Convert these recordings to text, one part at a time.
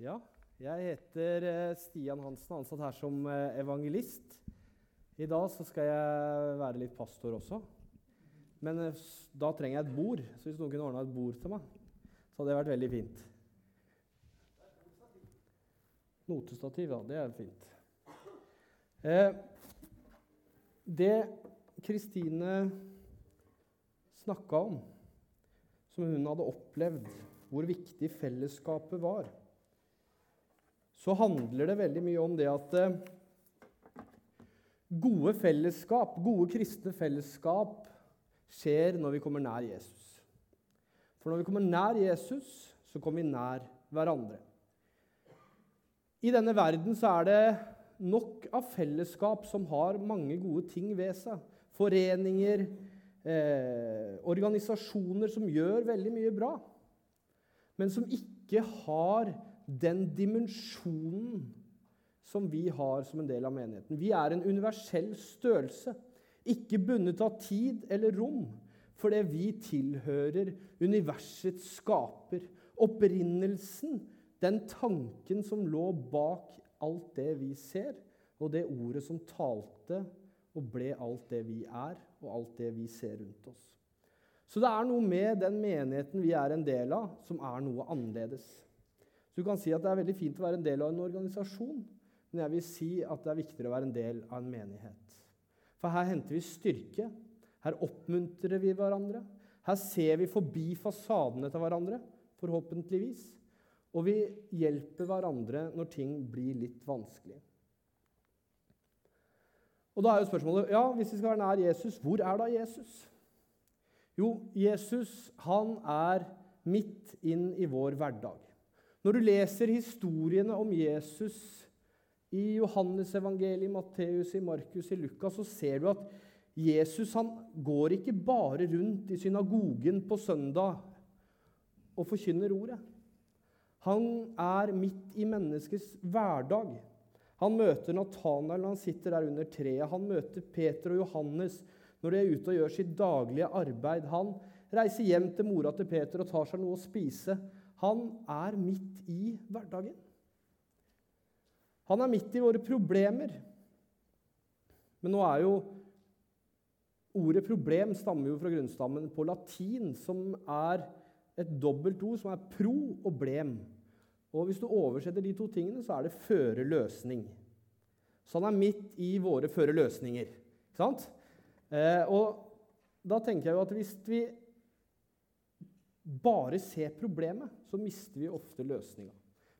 Ja, jeg heter eh, Stian Hansen, ansatt her som eh, evangelist. I dag så skal jeg være litt pastor også. Men eh, da trenger jeg et bord, så hvis noen kunne ordna et bord til meg, så hadde det vært veldig fint. Notestativ, ja. Det er fint. Eh, det Kristine snakka om, som hun hadde opplevd, hvor viktig fellesskapet var, så handler det veldig mye om det at eh, gode fellesskap, gode kristne fellesskap, skjer når vi kommer nær Jesus. For når vi kommer nær Jesus, så kommer vi nær hverandre. I denne verden så er det nok av fellesskap som har mange gode ting ved seg. Foreninger, eh, organisasjoner som gjør veldig mye bra, men som ikke har den dimensjonen som vi har som en del av menigheten. Vi er en universell størrelse, ikke bundet av tid eller rom, fordi vi tilhører universets skaper. Opprinnelsen, den tanken som lå bak alt det vi ser, og det ordet som talte og ble alt det vi er, og alt det vi ser rundt oss. Så det er noe med den menigheten vi er en del av, som er noe annerledes. Så du kan si at det er veldig fint å være en del av en organisasjon, men jeg vil si at det er viktigere å være en del av en menighet. For her henter vi styrke. Her oppmuntrer vi hverandre. Her ser vi forbi fasadene til hverandre, forhåpentligvis. Og vi hjelper hverandre når ting blir litt vanskelig. Og da er jo spørsmålet ja, hvis vi skal være nær Jesus, hvor er da Jesus? Jo, Jesus han er midt inn i vår hverdag. Når du leser historiene om Jesus i Johannes evangeliet, i Matteus, i Markus, i Lukas, så ser du at Jesus han går ikke bare rundt i synagogen på søndag og forkynner ordet. Han er midt i menneskets hverdag. Han møter Nathanael når han sitter der under treet. Han møter Peter og Johannes når de er ute og gjør sitt daglige arbeid. Han reiser hjem til mora til Peter og tar seg noe å spise. Han er midt i hverdagen. Han er midt i våre problemer. Men nå er jo Ordet 'problem' stammer jo fra grunnstammen på latin, som er et dobbelt ord, som er 'pro' og 'blem'. Og Hvis du oversetter de to tingene, så er det 'føre løsning'. Så han er midt i våre føre løsninger. Ikke sant? Eh, og da tenker jeg jo at hvis vi bare ser problemet, så mister vi ofte løsninga.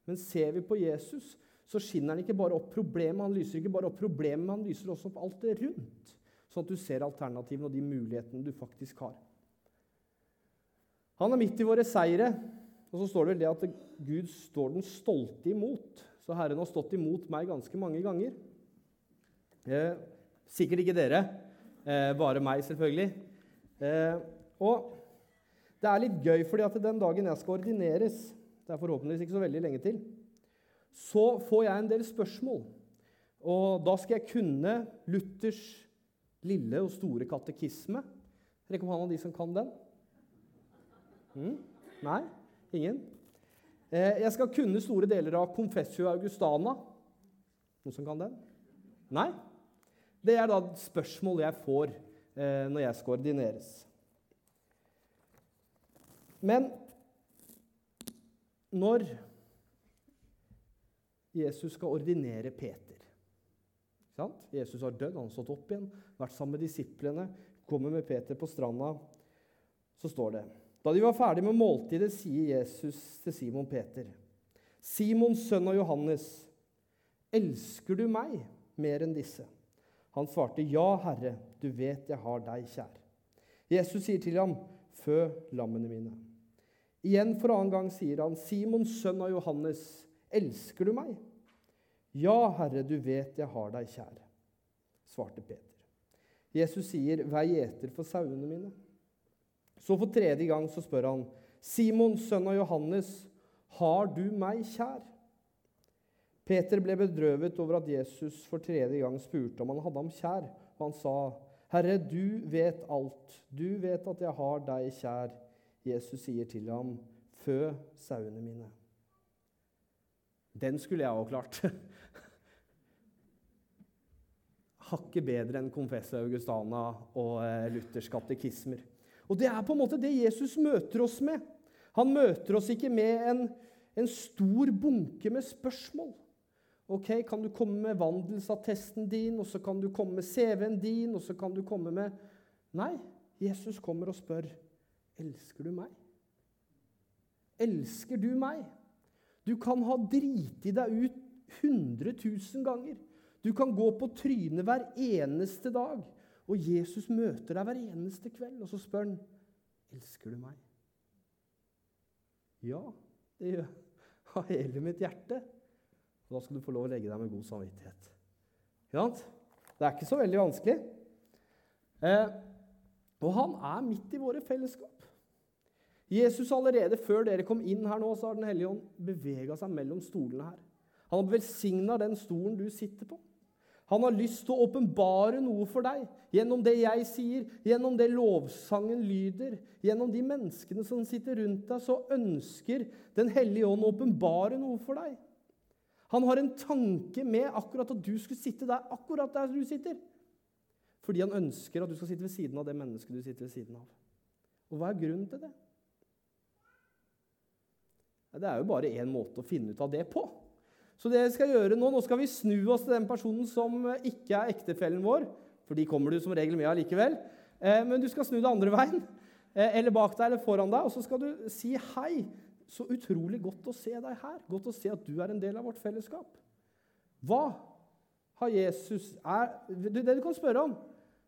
Men ser vi på Jesus, så skinner han ikke bare opp problemet, han lyser ikke bare opp problemet, han lyser også opp alt det rundt. Sånn at du ser alternativene og de mulighetene du faktisk har. Han er midt i våre seire. Og så står det vel det at Gud står den stolte imot. Så Herren har stått imot meg ganske mange ganger. Eh, sikkert ikke dere. Eh, bare meg, selvfølgelig. Eh, og det er litt gøy, fordi at den dagen jeg skal ordineres, det er forhåpentligvis ikke så veldig lenge til, så får jeg en del spørsmål. Og da skal jeg kunne Luthers lille og store katekisme. Rekk opp hånda de som kan den. Mm? Nei? Ingen? Eh, jeg skal kunne store deler av Confessio Augustana. Noen som kan den? Nei? Det er da spørsmål jeg får eh, når jeg skal ordineres. Men når Jesus skal ordinere Peter? Jesus har dødd, han har stått opp igjen, vært sammen med disiplene, kommer med Peter på stranda, så står det Da de var ferdig med måltidet, sier Jesus til Simon Peter.: Simon, sønn av Johannes, elsker du meg mer enn disse? Han svarte, Ja, Herre, du vet jeg har deg kjær. Jesus sier til ham, Fø lammene mine. Igjen for annen gang sier han, 'Simon, sønn av Johannes, elsker du meg? Ja, Herre, du vet jeg har deg kjær, svarte Peter. Jesus sier, Vei gjeter for sauene mine. Så for tredje gang så spør han, Simon, sønn av Johannes, har du meg kjær? Peter ble bedrøvet over at Jesus for tredje gang spurte om han hadde ham kjær, og han sa, Herre, du vet alt, du vet at jeg har deg kjær. Jesus sier til ham, Fø sauene mine. Den skulle jeg òg klart. Hakket bedre enn Confessa Augustana og eh, Luthers katekismer. Og det er på en måte det Jesus møter oss med. Han møter oss ikke med en, en stor bunke med spørsmål. Ok, Kan du komme med vandelsattesten din, og så kan du komme med CV-en din, og så kan du komme med Nei, Jesus kommer og spør elsker du meg. Elsker du meg? Du kan ha driti deg ut 100 000 ganger. Du kan gå på trynet hver eneste dag. Og Jesus møter deg hver eneste kveld, og så spør han elsker du meg. Ja, det gjør jeg av hele mitt hjerte. Og da skal du få lov å legge deg med god samvittighet. Ja, det er ikke så veldig vanskelig. Eh, og han er midt i våre fellesskap. Jesus allerede før dere kom inn her nå, så har Den hellige ånd bevega seg mellom stolene her. Han har velsigna den stolen du sitter på. Han har lyst til å åpenbare noe for deg gjennom det jeg sier, gjennom det lovsangen lyder, gjennom de menneskene som sitter rundt deg, så ønsker Den hellige ånd å åpenbare noe for deg. Han har en tanke med akkurat at du skulle sitte der akkurat der du sitter. Fordi han ønsker at du skal sitte ved siden av det mennesket du sitter ved siden av. Og hva er grunnen til det? Det er jo bare én måte å finne ut av det på. Så det jeg skal gjøre nå, nå skal vi snu oss til den personen som ikke er ektefellen vår. For de kommer du som regel med allikevel. Eh, men du skal snu det andre veien. Eh, eller bak deg eller foran deg. Og så skal du si hei. Så utrolig godt å se deg her. Godt å se at du er en del av vårt fellesskap. Hva har Jesus er, Det du kan spørre om,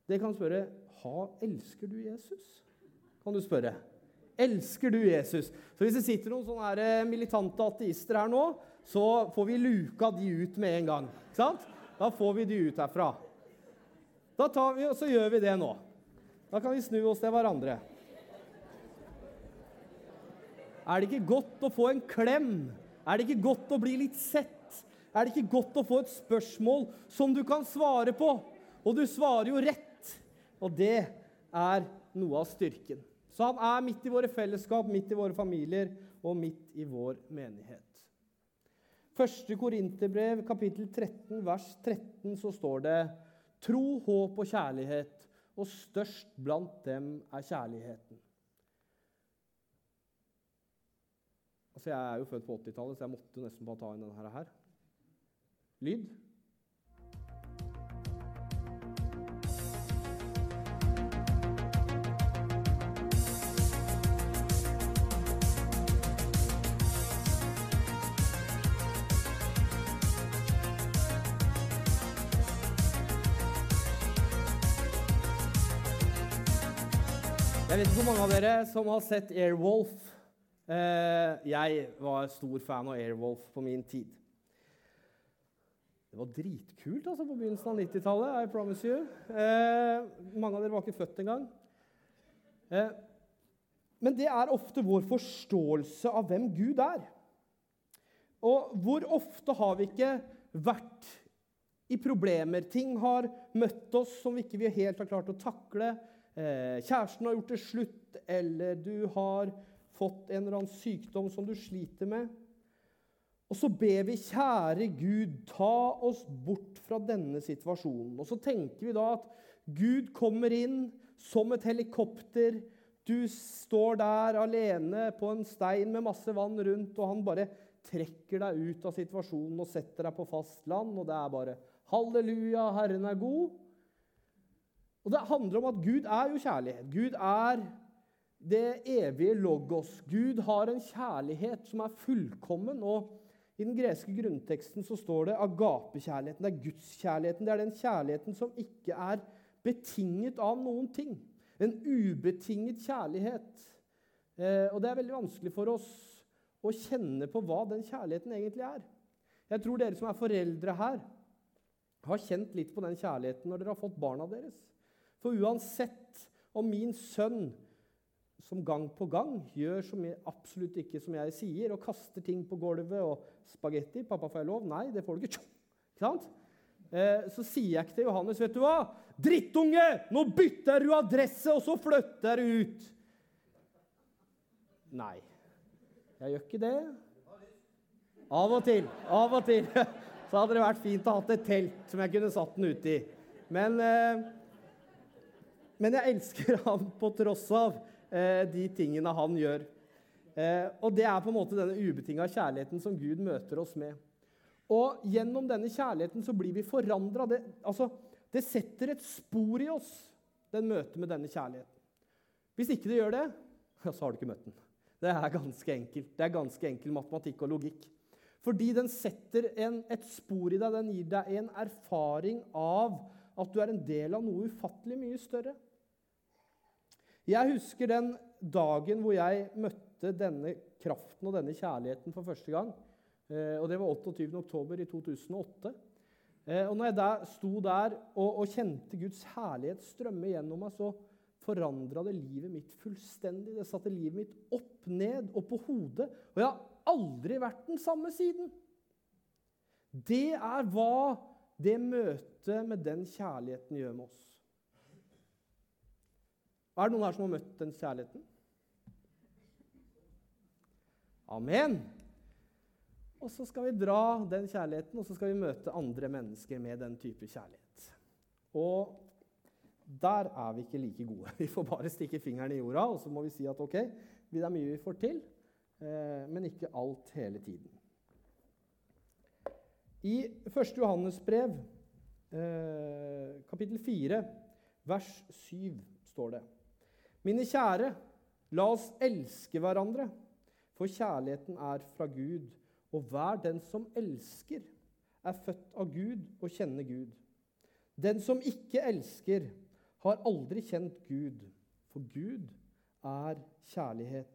det kan spørre ha, Elsker du Jesus? Kan du spørre. Elsker du Jesus? Så hvis det sitter noen sånne eh, militante ateister her nå, så får vi luka de ut med en gang. Sant? Da får vi de ut herfra. Da tar vi, og så gjør vi det nå. Da kan vi snu oss til hverandre. Er det ikke godt å få en klem? Er det ikke godt å bli litt sett? Er det ikke godt å få et spørsmål som du kan svare på? Og du svarer jo rett. Og det er noe av styrken. Så han er midt i våre fellesskap, midt i våre familier og midt i vår menighet. Første Korinterbrev, kapittel 13, vers 13, så står det Tro, håp og kjærlighet, og størst blant dem er kjærligheten. Altså, Jeg er jo født på 80-tallet, så jeg måtte nesten bare ta inn denne her. Lyd. Jeg vet ikke hvor mange av dere som har sett Airwolf. Eh, jeg var stor fan av Airwolf på min tid. Det var dritkult altså, på begynnelsen av 90-tallet. I promise you. Eh, mange av dere var ikke født engang. Eh, men det er ofte vår forståelse av hvem Gud er. Og hvor ofte har vi ikke vært i problemer? Ting har møtt oss som vi ikke helt har klart å takle kjæresten har gjort det slutt, eller du har fått en eller annen sykdom som du sliter med. Og så ber vi, kjære Gud, ta oss bort fra denne situasjonen. Og så tenker vi da at Gud kommer inn som et helikopter. Du står der alene på en stein med masse vann rundt, og han bare trekker deg ut av situasjonen og setter deg på fast land. Og det er bare halleluja, Herren er god. Og Det handler om at Gud er jo kjærlighet. Gud er det evige logos. Gud har en kjærlighet som er fullkommen. og I den greske grunnteksten så står det agapekjærligheten. Det er gudskjærligheten. Det er den kjærligheten som ikke er betinget av noen ting. En ubetinget kjærlighet. Eh, og det er veldig vanskelig for oss å kjenne på hva den kjærligheten egentlig er. Jeg tror dere som er foreldre her, har kjent litt på den kjærligheten når dere har fått barna deres. For uansett om min sønn som gang på gang gjør som jeg, absolutt ikke som jeg sier, og kaster ting på gulvet og spagetti 'Pappa, får jeg lov?' Nei, det får du ikke. Ikke sant? Eh, så sier jeg ikke til Johannes, 'Vet du hva? Drittunge! Nå bytter du adresse, og så flytter du ut!' Nei, jeg gjør ikke det. Av og til. Av og til. Så hadde det vært fint å ha et telt som jeg kunne satt den ut i. Men, eh, men jeg elsker ham på tross av eh, de tingene han gjør. Eh, og det er på en måte denne ubetinga kjærligheten som Gud møter oss med. Og gjennom denne kjærligheten så blir vi forandra. Det, altså, det setter et spor i oss, den møtet med denne kjærligheten. Hvis ikke det gjør det, så har du ikke møtt den. Det er ganske enkelt. Det er ganske enkel matematikk og logikk. Fordi den setter en, et spor i deg, den gir deg en erfaring av at du er en del av noe ufattelig mye større. Jeg husker den dagen hvor jeg møtte denne kraften og denne kjærligheten for første gang. Eh, og Det var 28. oktober i 2008. Eh, og når jeg der, sto der og, og kjente Guds herlighet strømme gjennom meg, så forandra det livet mitt fullstendig. Det satte livet mitt opp ned og på hodet. Og jeg har aldri vært den samme siden. Det er hva det møtet med den kjærligheten gjør med oss. Er det noen her som har møtt den kjærligheten? Amen. Og så skal vi dra den kjærligheten, og så skal vi møte andre mennesker med den type kjærlighet. Og der er vi ikke like gode. Vi får bare stikke fingeren i jorda og så må vi si at ok, det er mye vi får til. Eh, men ikke alt hele tiden. I 1. Johannes brev, eh, kapittel 4, vers 7, står det Mine kjære, la oss elske hverandre, for kjærligheten er fra Gud, og hver den som elsker, er født av Gud og kjenner Gud. Den som ikke elsker, har aldri kjent Gud, for Gud er kjærlighet.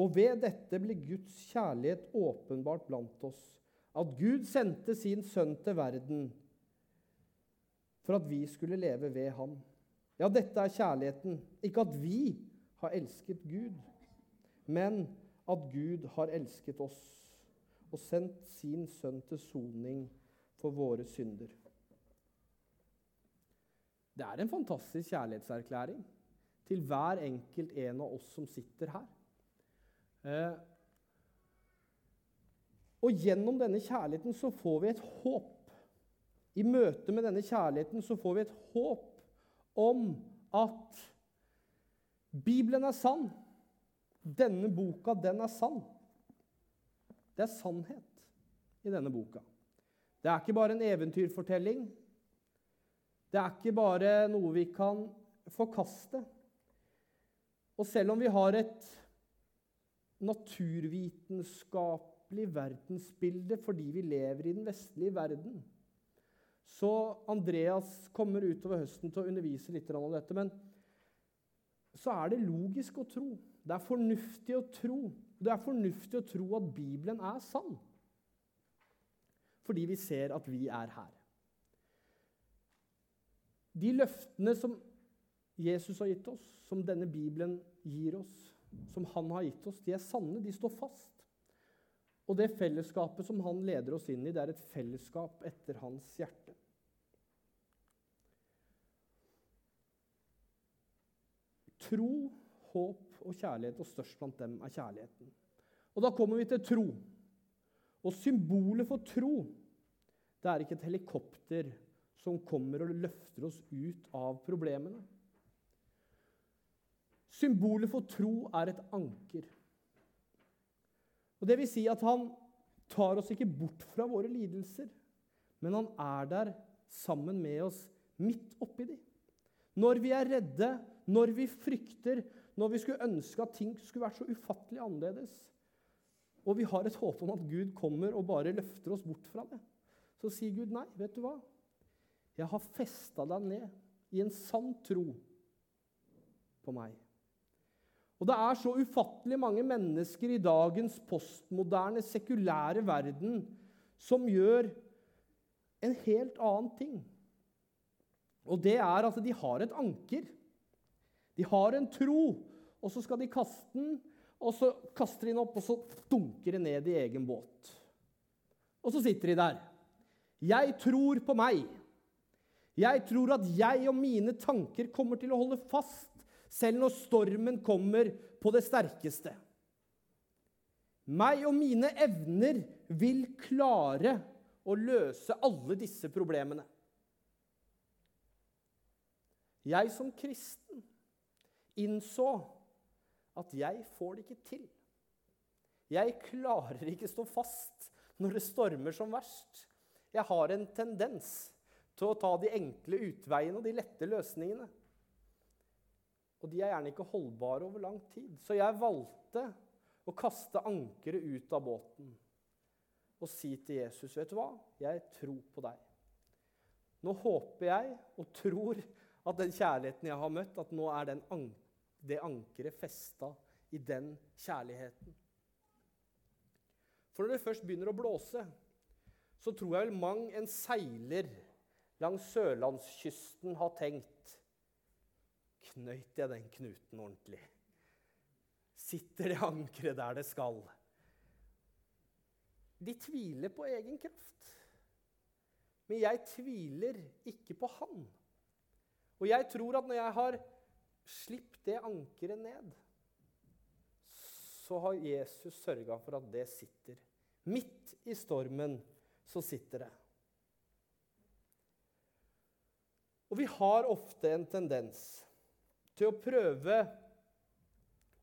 Og ved dette ble Guds kjærlighet åpenbart blant oss. At Gud sendte sin sønn til verden for at vi skulle leve ved ham. Ja, dette er kjærligheten. Ikke at vi har elsket Gud, men at Gud har elsket oss og sendt sin sønn til soning for våre synder. Det er en fantastisk kjærlighetserklæring til hver enkelt en av oss som sitter her. Eh, og gjennom denne kjærligheten så får vi et håp. I møte med denne kjærligheten så får vi et håp om at Bibelen er sann. Denne boka, den er sann. Det er sannhet i denne boka. Det er ikke bare en eventyrfortelling. Det er ikke bare noe vi kan forkaste. Og selv om vi har et naturvitenskapelig verdensbilde fordi vi lever i den vestlige verden. Så Andreas kommer utover høsten til å undervise litt om dette. Men så er det logisk å tro. Det er fornuftig å tro. Det er fornuftig å tro at Bibelen er sann. Fordi vi ser at vi er her. De løftene som Jesus har gitt oss, som denne Bibelen gir oss, som han har gitt oss, de er sanne, de står fast. Og det fellesskapet som han leder oss inn i, det er et fellesskap etter hans hjerte. Tro, håp og kjærlighet, og størst blant dem er kjærligheten. Og da kommer vi til tro. Og symbolet for tro, det er ikke et helikopter som kommer og løfter oss ut av problemene. Symbolet for tro er et anker. Og Det vil si at han tar oss ikke bort fra våre lidelser, men han er der sammen med oss midt oppi de. Når vi er redde, når vi frykter, når vi skulle ønske at ting skulle vært så ufattelig annerledes, og vi har et håp om at Gud kommer og bare løfter oss bort fra det, så sier Gud nei, vet du hva? Jeg har festa deg ned i en sann tro på meg. Og det er så ufattelig mange mennesker i dagens postmoderne, sekulære verden som gjør en helt annen ting. Og det er at de har et anker. De har en tro, og så skal de kaste den, og så kaster de den opp, og så dunker det ned i egen båt. Og så sitter de der. Jeg tror på meg. Jeg tror at jeg og mine tanker kommer til å holde fast selv når stormen kommer på det sterkeste. Meg og mine evner vil klare å løse alle disse problemene. Jeg som kristen innså at jeg får det ikke til. Jeg klarer ikke stå fast når det stormer som verst. Jeg har en tendens til å ta de enkle utveiene og de lette løsningene. Og de er gjerne ikke holdbare over lang tid. Så jeg valgte å kaste ankeret ut av båten og si til Jesus, 'Vet du hva? Jeg tror på deg.' Nå håper jeg og tror at den kjærligheten jeg har møtt, at nå er an det ankeret festa i den kjærligheten. For når det først begynner å blåse, så tror jeg vel mang en seiler langs sørlandskysten har tenkt Knøyt jeg den knuten ordentlig? Sitter det ankeret der det skal? De tviler på egen kraft. Men jeg tviler ikke på Han. Og jeg tror at når jeg har sluppet det ankeret ned, så har Jesus sørga for at det sitter. Midt i stormen så sitter det. Og vi har ofte en tendens til å prøve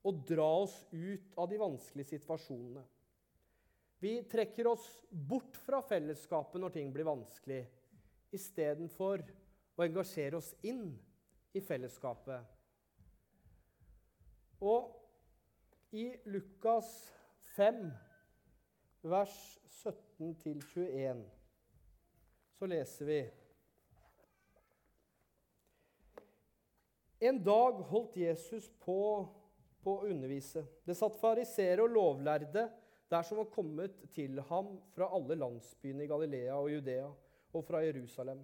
å dra oss ut av de vanskelige situasjonene. Vi trekker oss bort fra fellesskapet når ting blir vanskelig, istedenfor å engasjere oss inn i fellesskapet. Og i Lukas 5, vers 17-21, så leser vi En dag holdt Jesus på, på å undervise. Det satt fariseere og lovlærde der som var kommet til ham fra alle landsbyene i Galilea og Judea og fra Jerusalem.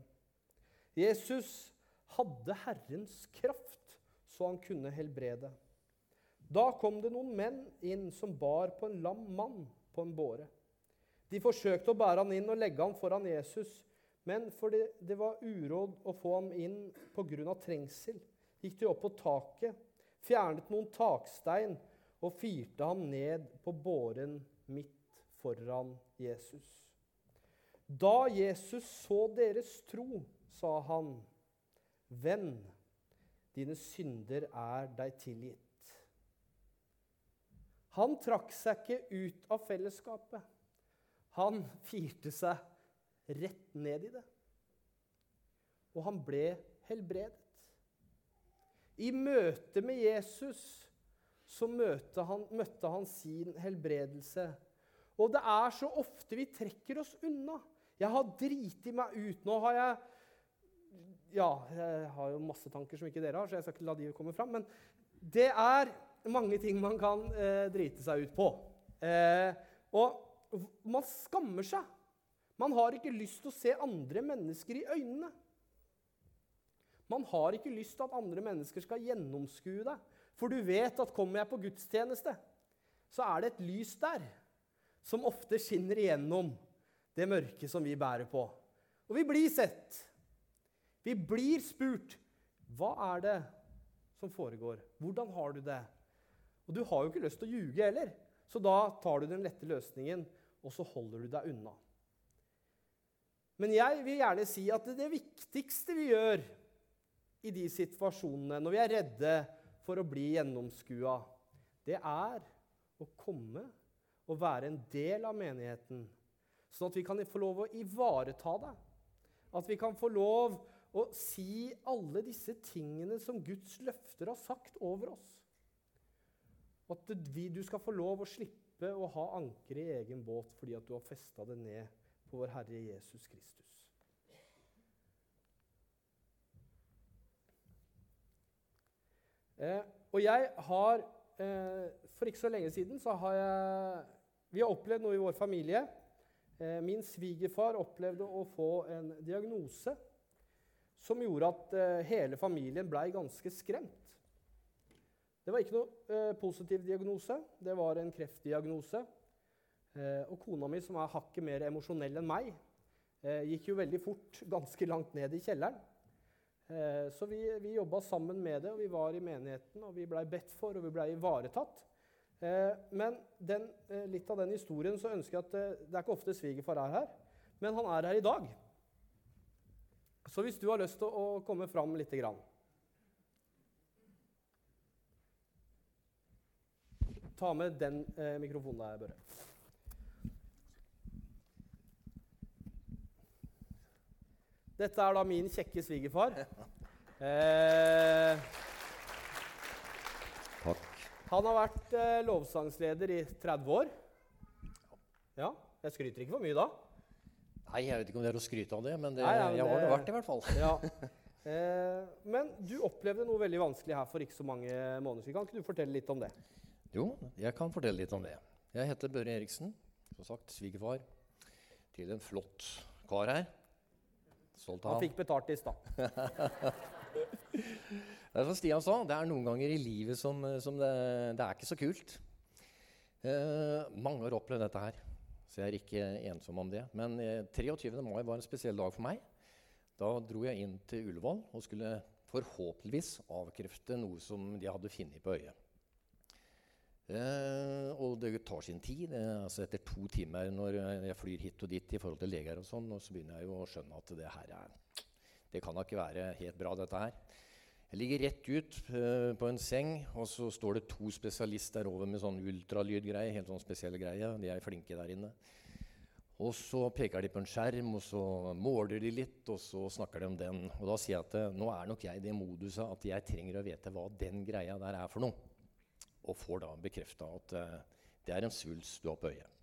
Jesus hadde Herrens kraft, så han kunne helbrede. Da kom det noen menn inn som bar på en lam mann på en båre. De forsøkte å bære han inn og legge han foran Jesus, men fordi det var uråd å få ham inn pga. trengsel, gikk de opp på taket, fjernet noen takstein og firte ham ned på båren midt foran Jesus. Da Jesus så deres tro, sa han, 'Venn, dine synder er deg tilgitt.' Han trakk seg ikke ut av fellesskapet. Han firte seg rett ned i det. Og han ble helbredet. I møte med Jesus så møtte han, møtte han sin helbredelse. Og det er så ofte vi trekker oss unna. Jeg har driti meg ut. Nå har jeg Ja, jeg har jo masse tanker som ikke dere har, så jeg skal ikke la de komme fram. Men det er mange ting man kan eh, drite seg ut på. Eh, og man skammer seg. Man har ikke lyst til å se andre mennesker i øynene. Man har ikke lyst til at andre mennesker skal gjennomskue deg. For du vet at kommer jeg på gudstjeneste, så er det et lys der som ofte skinner igjennom det mørket som vi bærer på. Og vi blir sett. Vi blir spurt. Hva er det som foregår? Hvordan har du det? Og du har jo ikke lyst til å ljuge heller, så da tar du den lette løsningen, og så holder du deg unna. Men jeg vil gjerne si at det viktigste vi gjør i de situasjonene, når vi er redde for å bli gjennomskua, det er å komme og være en del av menigheten. Sånn at vi kan få lov å ivareta det. At vi kan få lov å si alle disse tingene som Guds løfter har sagt over oss. At du skal få lov å slippe å ha anker i egen båt fordi at du har festa det ned på vår Herre Jesus Kristus. Eh, og jeg har eh, For ikke så lenge siden så har jeg Vi har opplevd noe i vår familie. Eh, min svigerfar opplevde å få en diagnose som gjorde at eh, hele familien blei ganske skremt. Det var ikke noe eh, positiv diagnose. Det var en kreftdiagnose. Eh, og kona mi, som er hakket mer emosjonell enn meg, gikk jo veldig fort ganske langt ned i kjelleren. Så vi, vi jobba sammen med det, og vi var i menigheten, og vi blei bedt for, og vi blei ivaretatt. Men den, litt av den historien så ønsker jeg at Det er ikke ofte svigerfar er her, men han er her i dag. Så hvis du har lyst til å komme fram lite grann Ta med den eh, mikrofonen der, Børre. Dette er da min kjekke svigerfar. Eh, Takk. han har vært eh, lovsangsleder i 30 år. Ja, jeg skryter ikke for mye da. Nei, jeg vet ikke om det er å skryte av det, men det, Nei, ja, men jeg har det- vært i hvert fall. Ja. Eh, men du opplevde noe veldig vanskelig her for ikke så mange måneder siden. Kan ikke du fortelle litt om det? Jo, jeg kan fortelle litt om det. Jeg heter Børre Eriksen. Som sagt svigerfar til en flott kar her. Stolt av Han ham. fikk betalt i stad. Det er som Stian sa, det er noen ganger i livet som, som det, det er ikke så kult. Eh, mange har opplevd dette her, så jeg er ikke ensom om det. Men eh, 23. mai var en spesiell dag for meg. Da dro jeg inn til Ullevål og skulle forhåpentligvis avkrefte noe som de hadde funnet på øyet. Eh, og det tar sin tid. Eh, altså etter to timer når jeg flyr hit og dit i forhold til leger, og sånn, og så begynner jeg jo å skjønne at det her er Det kan da ikke være helt bra, dette her. Jeg ligger rett ut eh, på en seng, og så står det to spesialister over med sånn ultralydgreie. Helt sånn spesielle greie. De er flinke der inne. Og så peker de på en skjerm, og så måler de litt, og så snakker de om den. Og da sier jeg at eh, nå er nok jeg i det moduset at jeg trenger å vite hva den greia der er for noe. Og får da bekrefta at eh, det er en svulst du har på øyet.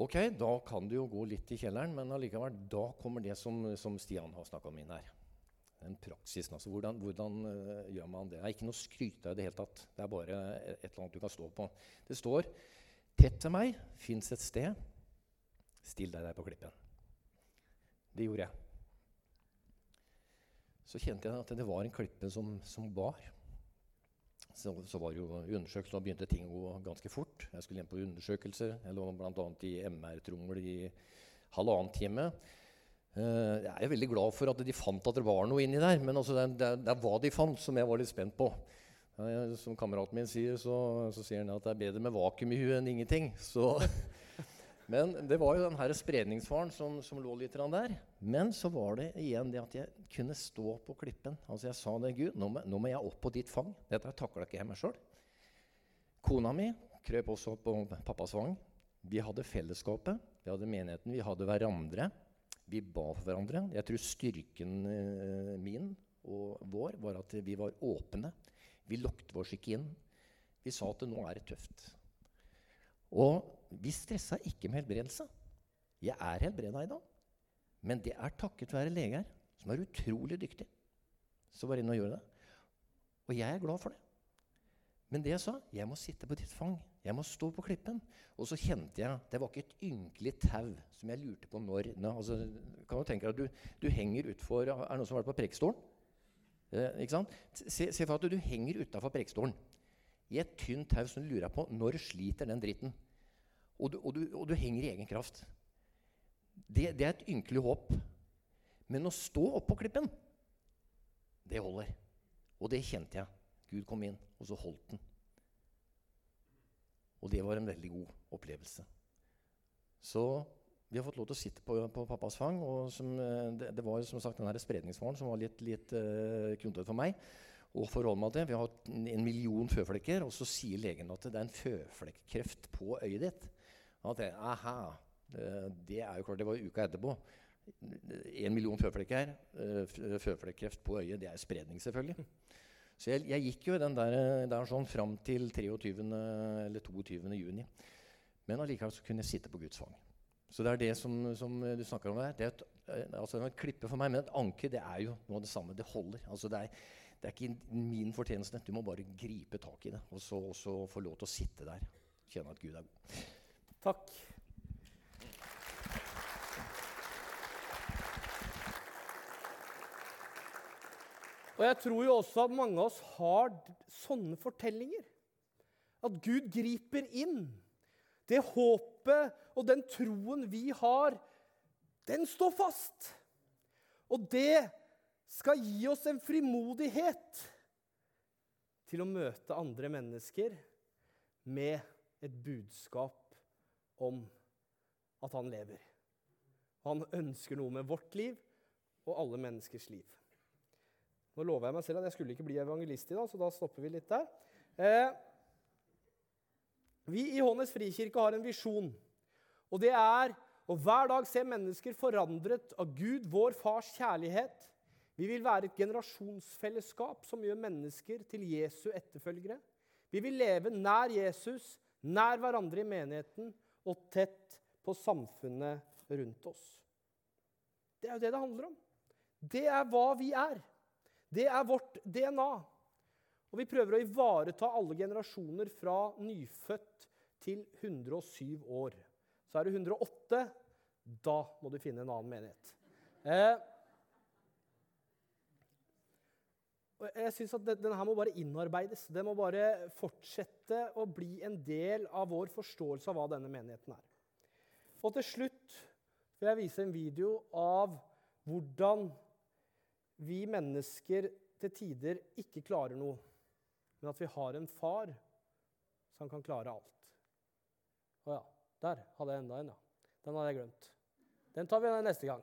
Ok, da kan du jo gå litt i kjelleren, men allikevel, da kommer det som, som Stian har snakka om inn her. Den praksisen, altså Hvordan, hvordan uh, gjør man det? Det er ikke noe å skryte av i det hele tatt. Det er bare et eller annet du kan stå på. Det står Tett til meg fins et sted. Still deg der på klippen. Det gjorde jeg. Så kjente jeg at det var en klippe som, som bar. Så, så var det jo undersøkelse, og begynte ting å gå ganske fort. Jeg skulle inn på undersøkelser. Jeg lå bl.a. i MR-trommel i halvannen time. Eh, jeg er veldig glad for at de fant at det var noe inni der, men altså det, det, det er hva de fant, som jeg var litt spent på. Eh, som kameraten min sier, så, så sier han at det er bedre med vakuum i huet enn ingenting. Så men det var jo den her spredningsfaren som, som lå litt der. Men så var det igjen det at jeg kunne stå på klippen. Altså Jeg sa det, Gud, nå må, nå må jeg opp på ditt fang. Dette takla ikke jeg meg sjøl. Kona mi krøp også opp på pappas fang. Vi hadde fellesskapet, vi hadde menigheten, vi hadde hverandre. Vi ba for hverandre. Jeg tror styrken eh, min og vår var at vi var åpne. Vi lukket oss ikke inn. Vi sa at nå er det tøft. Og vi stressa ikke med helbredelse. Jeg er helbreda i dag. Men det er takket være leger som er utrolig dyktige, som var inne og gjorde det. Og jeg er glad for det. Men det jeg sa, jeg må sitte på ditt fang. Jeg må stå på klippen. Og så kjente jeg Det var ikke et ynkelig tau som jeg lurte på når ne, altså, Kan du tenke deg at du, du henger utfor Er det noen som har vært på Preikestolen? Eh, ikke sant? Se, se for at du henger utafor Preikestolen i et tynt tau som du lurer på når sliter den dritten. Og du, og du, og du henger i egen kraft. Det, det er et ynkelig håp. Men å stå oppå klippen, det holder. Og det kjente jeg. Gud kom inn, og så holdt den. Og det var en veldig god opplevelse. Så vi har fått lov til å sitte på, på pappas fang. og som, eh, det, det, var som sagt den spredningsfaren som var litt, litt uh, knontete for meg å forholde meg til. Vi har en million føflekker, og så sier legen at det er en føflekkreft på øyet ditt. At jeg, aha, det er jo klart, det var uka etterpå. En million føflekker, føflekkreft på øyet, det er spredning, selvfølgelig. Så jeg, jeg gikk jo den der, der sånn fram til 23. eller 22. juni. Men allikevel så kunne jeg sitte på Guds fang. Så det er det som, som du snakker om der. Det er et, altså et klippe for meg, men et anker det er jo noe av det samme. Det holder. Altså det, er, det er ikke min fortjeneste. Du må bare gripe tak i det og så, og få lov til å sitte der. Kjenne at Gud er god. Takk. Og jeg tror jo også at mange av oss har sånne fortellinger. At Gud griper inn. Det håpet og den troen vi har, den står fast. Og det skal gi oss en frimodighet til å møte andre mennesker med et budskap om at han lever. Han ønsker noe med vårt liv og alle menneskers liv. Nå lover jeg meg selv at jeg skulle ikke bli evangelist i dag, så da stopper vi litt der. Eh, vi i Hånes frikirke har en visjon, og det er å hver dag se mennesker forandret av Gud, vår fars kjærlighet. Vi vil være et generasjonsfellesskap som gjør mennesker til Jesu etterfølgere. Vi vil leve nær Jesus, nær hverandre i menigheten og tett på samfunnet rundt oss. Det er jo det det handler om. Det er hva vi er. Det er vårt DNA. Og vi prøver å ivareta alle generasjoner fra nyfødt til 107 år. Så er du 108, da må du finne en annen menighet. Eh, jeg synes at Denne her må bare innarbeides. Det må bare fortsette å bli en del av vår forståelse av hva denne menigheten er. Og til slutt vil jeg vise en video av hvordan vi mennesker til tider ikke klarer noe, men at vi har en far som kan klare alt. Å ja, der hadde jeg enda en, ja. Den hadde jeg glemt. Den tar vi neste gang.